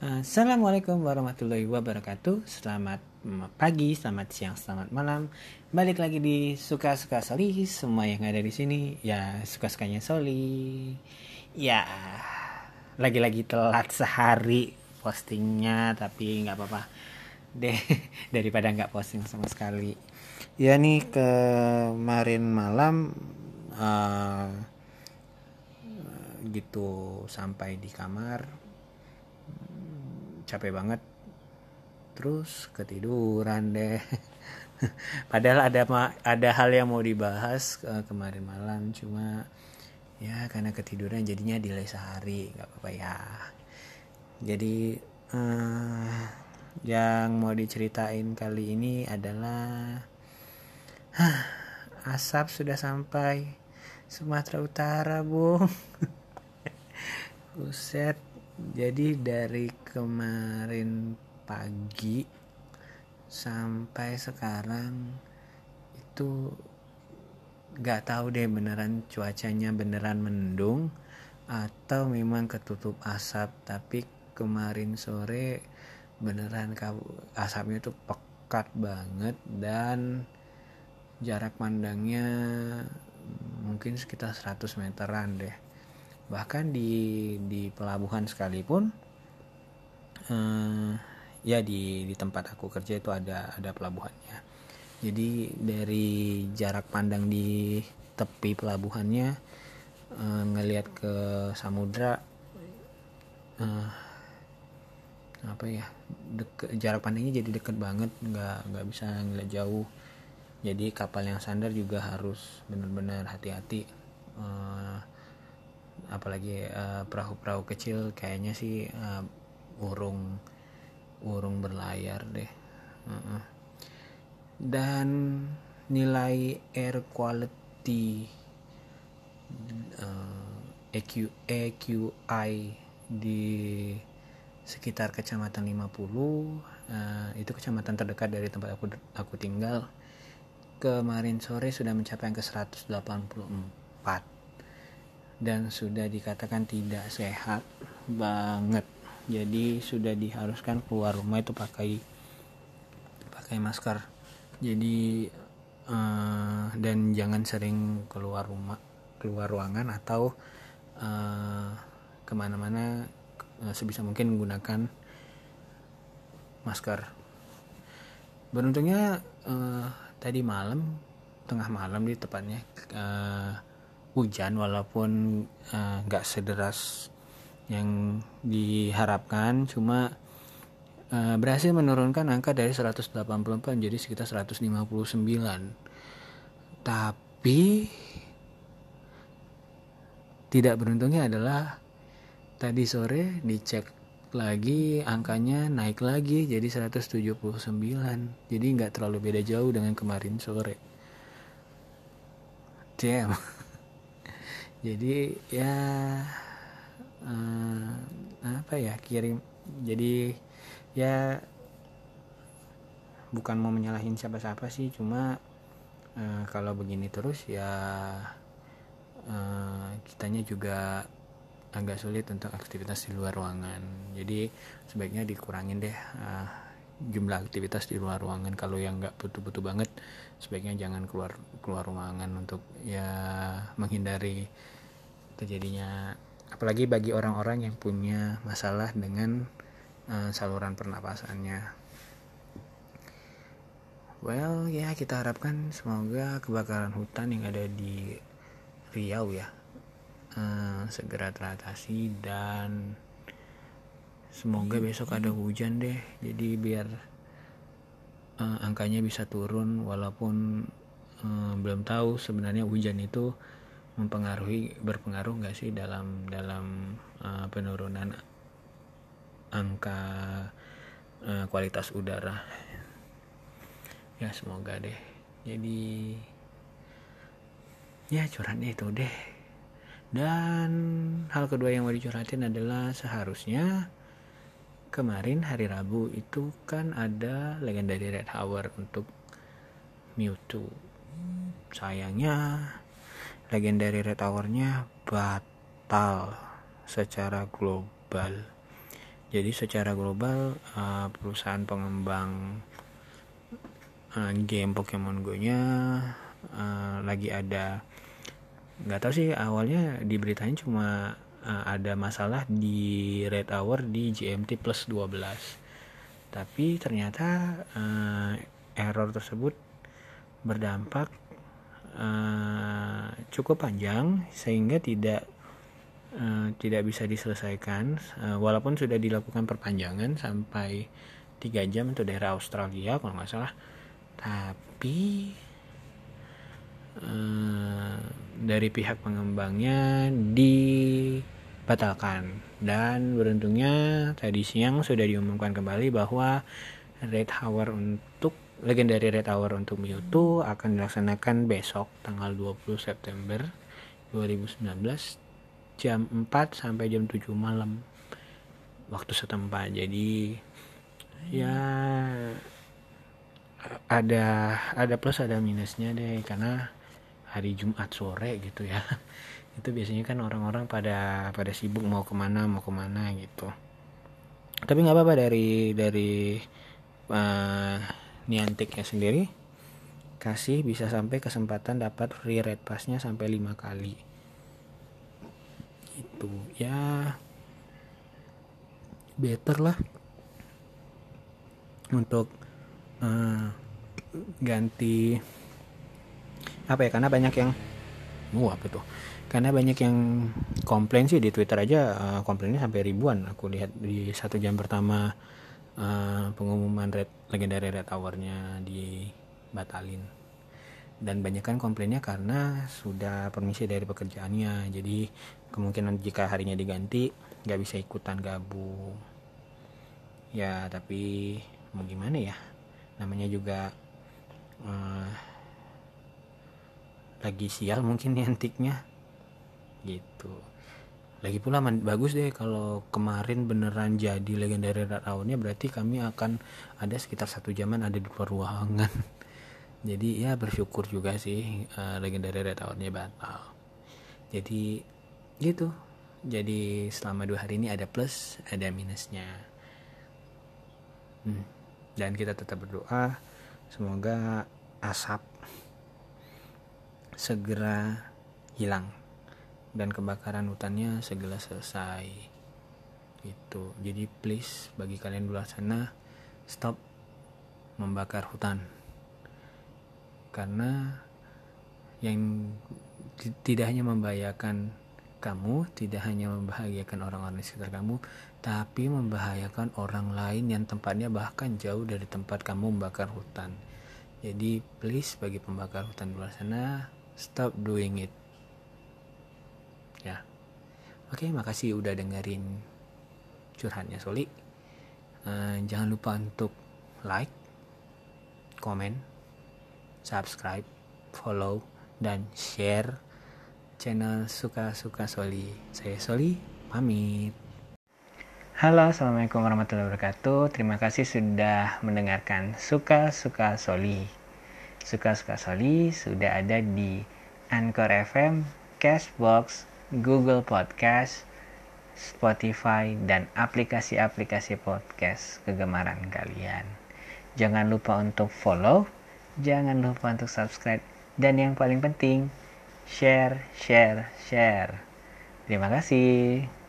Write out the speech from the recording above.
Assalamualaikum warahmatullahi wabarakatuh. Selamat pagi, selamat siang, selamat malam. Balik lagi di Suka-Suka Soli Semua yang ada di sini Ya suka-sukanya Soli Ya Lagi-lagi telat sehari postingnya Tapi nggak apa-apa. Deh Daripada nggak posting sama sekali. Ya nih kemarin malam uh, Gitu sampai di kamar capek banget. Terus ketiduran deh. Padahal ada ada hal yang mau dibahas uh, kemarin malam. Cuma ya karena ketiduran jadinya delay sehari. Nggak apa-apa ya. Jadi uh, yang mau diceritain kali ini adalah huh, asap sudah sampai Sumatera Utara bung Buset jadi dari kemarin pagi sampai sekarang itu nggak tahu deh beneran cuacanya beneran mendung atau memang ketutup asap. Tapi kemarin sore beneran asapnya itu pekat banget dan jarak pandangnya mungkin sekitar 100 meteran deh bahkan di di pelabuhan sekalipun eh, ya di di tempat aku kerja itu ada ada pelabuhannya. Jadi dari jarak pandang di tepi pelabuhannya eh, ngelihat ke samudra eh, apa ya deket, jarak pandangnya jadi deket banget nggak nggak bisa ngeliat jauh. Jadi kapal yang sandar juga harus benar-benar hati-hati uh, apalagi perahu perahu-perahu kecil kayaknya sih uh, urung urung berlayar deh. Dan nilai air quality uh, EQ EQI di sekitar kecamatan 50 uh, itu kecamatan terdekat dari tempat aku aku tinggal kemarin sore sudah mencapai ke 184 dan sudah dikatakan tidak sehat banget. Jadi sudah diharuskan keluar rumah itu pakai pakai masker. Jadi uh, dan jangan sering keluar rumah keluar ruangan atau uh, ke mana-mana uh, sebisa mungkin menggunakan masker. Beruntungnya uh, tadi malam tengah malam di tepatnya uh, hujan walaupun eh, nggak uh, sederas yang diharapkan cuma uh, berhasil menurunkan angka dari 184 menjadi sekitar 159 tapi tidak beruntungnya adalah tadi sore dicek lagi angkanya naik lagi jadi 179 jadi nggak terlalu beda jauh dengan kemarin sore. Damn jadi ya uh, apa ya kirim jadi ya bukan mau menyalahin siapa-siapa sih cuma uh, kalau begini terus ya uh, kitanya juga agak sulit untuk aktivitas di luar ruangan. Jadi sebaiknya dikurangin deh uh, jumlah aktivitas di luar ruangan. Kalau yang nggak butuh-butuh banget sebaiknya jangan keluar keluar ruangan untuk ya menghindari terjadinya apalagi bagi orang-orang yang punya masalah dengan uh, saluran pernapasannya. Well ya kita harapkan semoga kebakaran hutan yang ada di Riau ya uh, segera teratasi dan semoga besok ada hujan deh jadi biar uh, angkanya bisa turun walaupun uh, belum tahu sebenarnya hujan itu mempengaruhi berpengaruh nggak sih dalam dalam uh, penurunan angka uh, kualitas udara. Ya semoga deh. Jadi ya curhatnya itu deh. Dan hal kedua yang mau dicurhatin adalah seharusnya kemarin hari Rabu itu kan ada legendary Red Hour untuk Mewtwo. Sayangnya legendary red hour-nya batal secara global. Jadi secara global uh, perusahaan pengembang uh, game Pokemon Go nya uh, lagi ada nggak tahu sih awalnya diberitain cuma uh, ada masalah di red hour di GMT plus 12 tapi ternyata uh, error tersebut berdampak uh, cukup panjang sehingga tidak uh, tidak bisa diselesaikan uh, walaupun sudah dilakukan perpanjangan sampai 3 jam untuk daerah Australia kalau nggak salah. Tapi uh, dari pihak pengembangnya dibatalkan dan beruntungnya tadi siang sudah diumumkan kembali bahwa Red Hour untuk Legendary Red Hour untuk Mewtwo akan dilaksanakan besok tanggal 20 September 2019 jam 4 sampai jam 7 malam waktu setempat. Jadi ya ada ada plus ada minusnya deh karena hari Jumat sore gitu ya. Itu biasanya kan orang-orang pada pada sibuk mau ke mana mau ke mana gitu. Tapi nggak apa-apa dari dari uh, Niantiknya sendiri kasih bisa sampai kesempatan dapat free red passnya sampai lima kali itu ya better lah untuk uh, ganti apa ya karena banyak yang wah apa tuh karena banyak yang komplain sih di Twitter aja uh, komplainnya sampai ribuan. Aku lihat di satu jam pertama uh, pengumuman red legendary red hournya dibatalin. Dan banyak kan komplainnya karena sudah permisi dari pekerjaannya. Jadi kemungkinan jika harinya diganti nggak bisa ikutan gabung. Ya tapi mau gimana ya? Namanya juga uh, lagi sial mungkin antiknya. Gitu. Lagi pula bagus deh kalau kemarin beneran jadi legendary red hournya berarti kami akan ada sekitar satu jaman ada di luar ruangan jadi ya bersyukur juga sih uh, legendary red hournya batal. Jadi gitu. Jadi selama dua hari ini ada plus ada minusnya. Hmm. dan kita tetap berdoa. Semoga asap segera hilang dan kebakaran hutannya segera selesai. Itu jadi please bagi kalian di luar sana stop membakar hutan. Karena yang tidak hanya membahayakan kamu tidak hanya membahayakan orang-orang di sekitar kamu tapi membahayakan orang lain yang tempatnya bahkan jauh dari tempat kamu membakar hutan. Jadi please bagi pembakar hutan di luar sana stop doing it. Ya. Oke makasih udah dengerin curhatnya Soli. Uh, jangan lupa untuk like komen subscribe follow dan share channel suka-suka Soli. Saya Soli pamit. Halo, Assalamualaikum warahmatullahi wabarakatuh. Terima kasih sudah mendengarkan Suka-Suka Soli. Suka-Suka Soli sudah ada di Anchor FM, Cashbox, Google Podcast, Spotify, dan aplikasi-aplikasi podcast kegemaran kalian. Jangan lupa untuk follow, jangan lupa untuk subscribe, dan yang paling penting, share, share, share. Terima kasih.